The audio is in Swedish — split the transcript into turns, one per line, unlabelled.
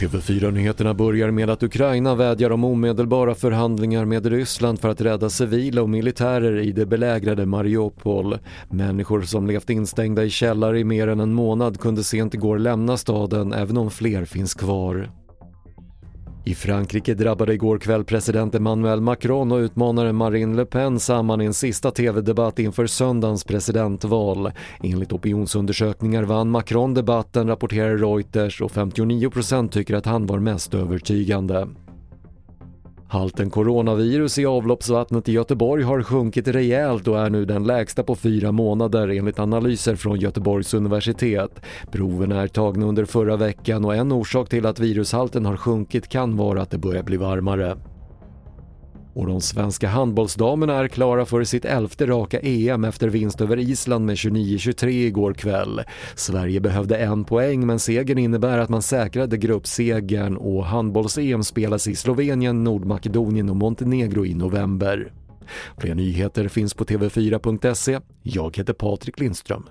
TV4-nyheterna börjar med att Ukraina vädjar om omedelbara förhandlingar med Ryssland för att rädda civila och militärer i det belägrade Mariupol. Människor som levt instängda i källare i mer än en månad kunde sent igår lämna staden även om fler finns kvar. I Frankrike drabbade igår kväll president Emmanuel Macron och utmanaren Marine Le Pen samman i en sista tv-debatt inför söndagens presidentval. Enligt opinionsundersökningar vann Macron debatten, rapporterar Reuters och 59% tycker att han var mest övertygande. Halten coronavirus i avloppsvattnet i Göteborg har sjunkit rejält och är nu den lägsta på fyra månader enligt analyser från Göteborgs universitet. Proverna är tagna under förra veckan och en orsak till att virushalten har sjunkit kan vara att det börjar bli varmare. Och de svenska handbollsdamerna är klara för sitt elfte raka EM efter vinst över Island med 29-23 igår kväll. Sverige behövde en poäng men segern innebär att man säkrade gruppsegern och handbolls-EM spelas i Slovenien, Nordmakedonien och Montenegro i november. Fler nyheter finns på tv4.se. Jag heter Patrik Lindström.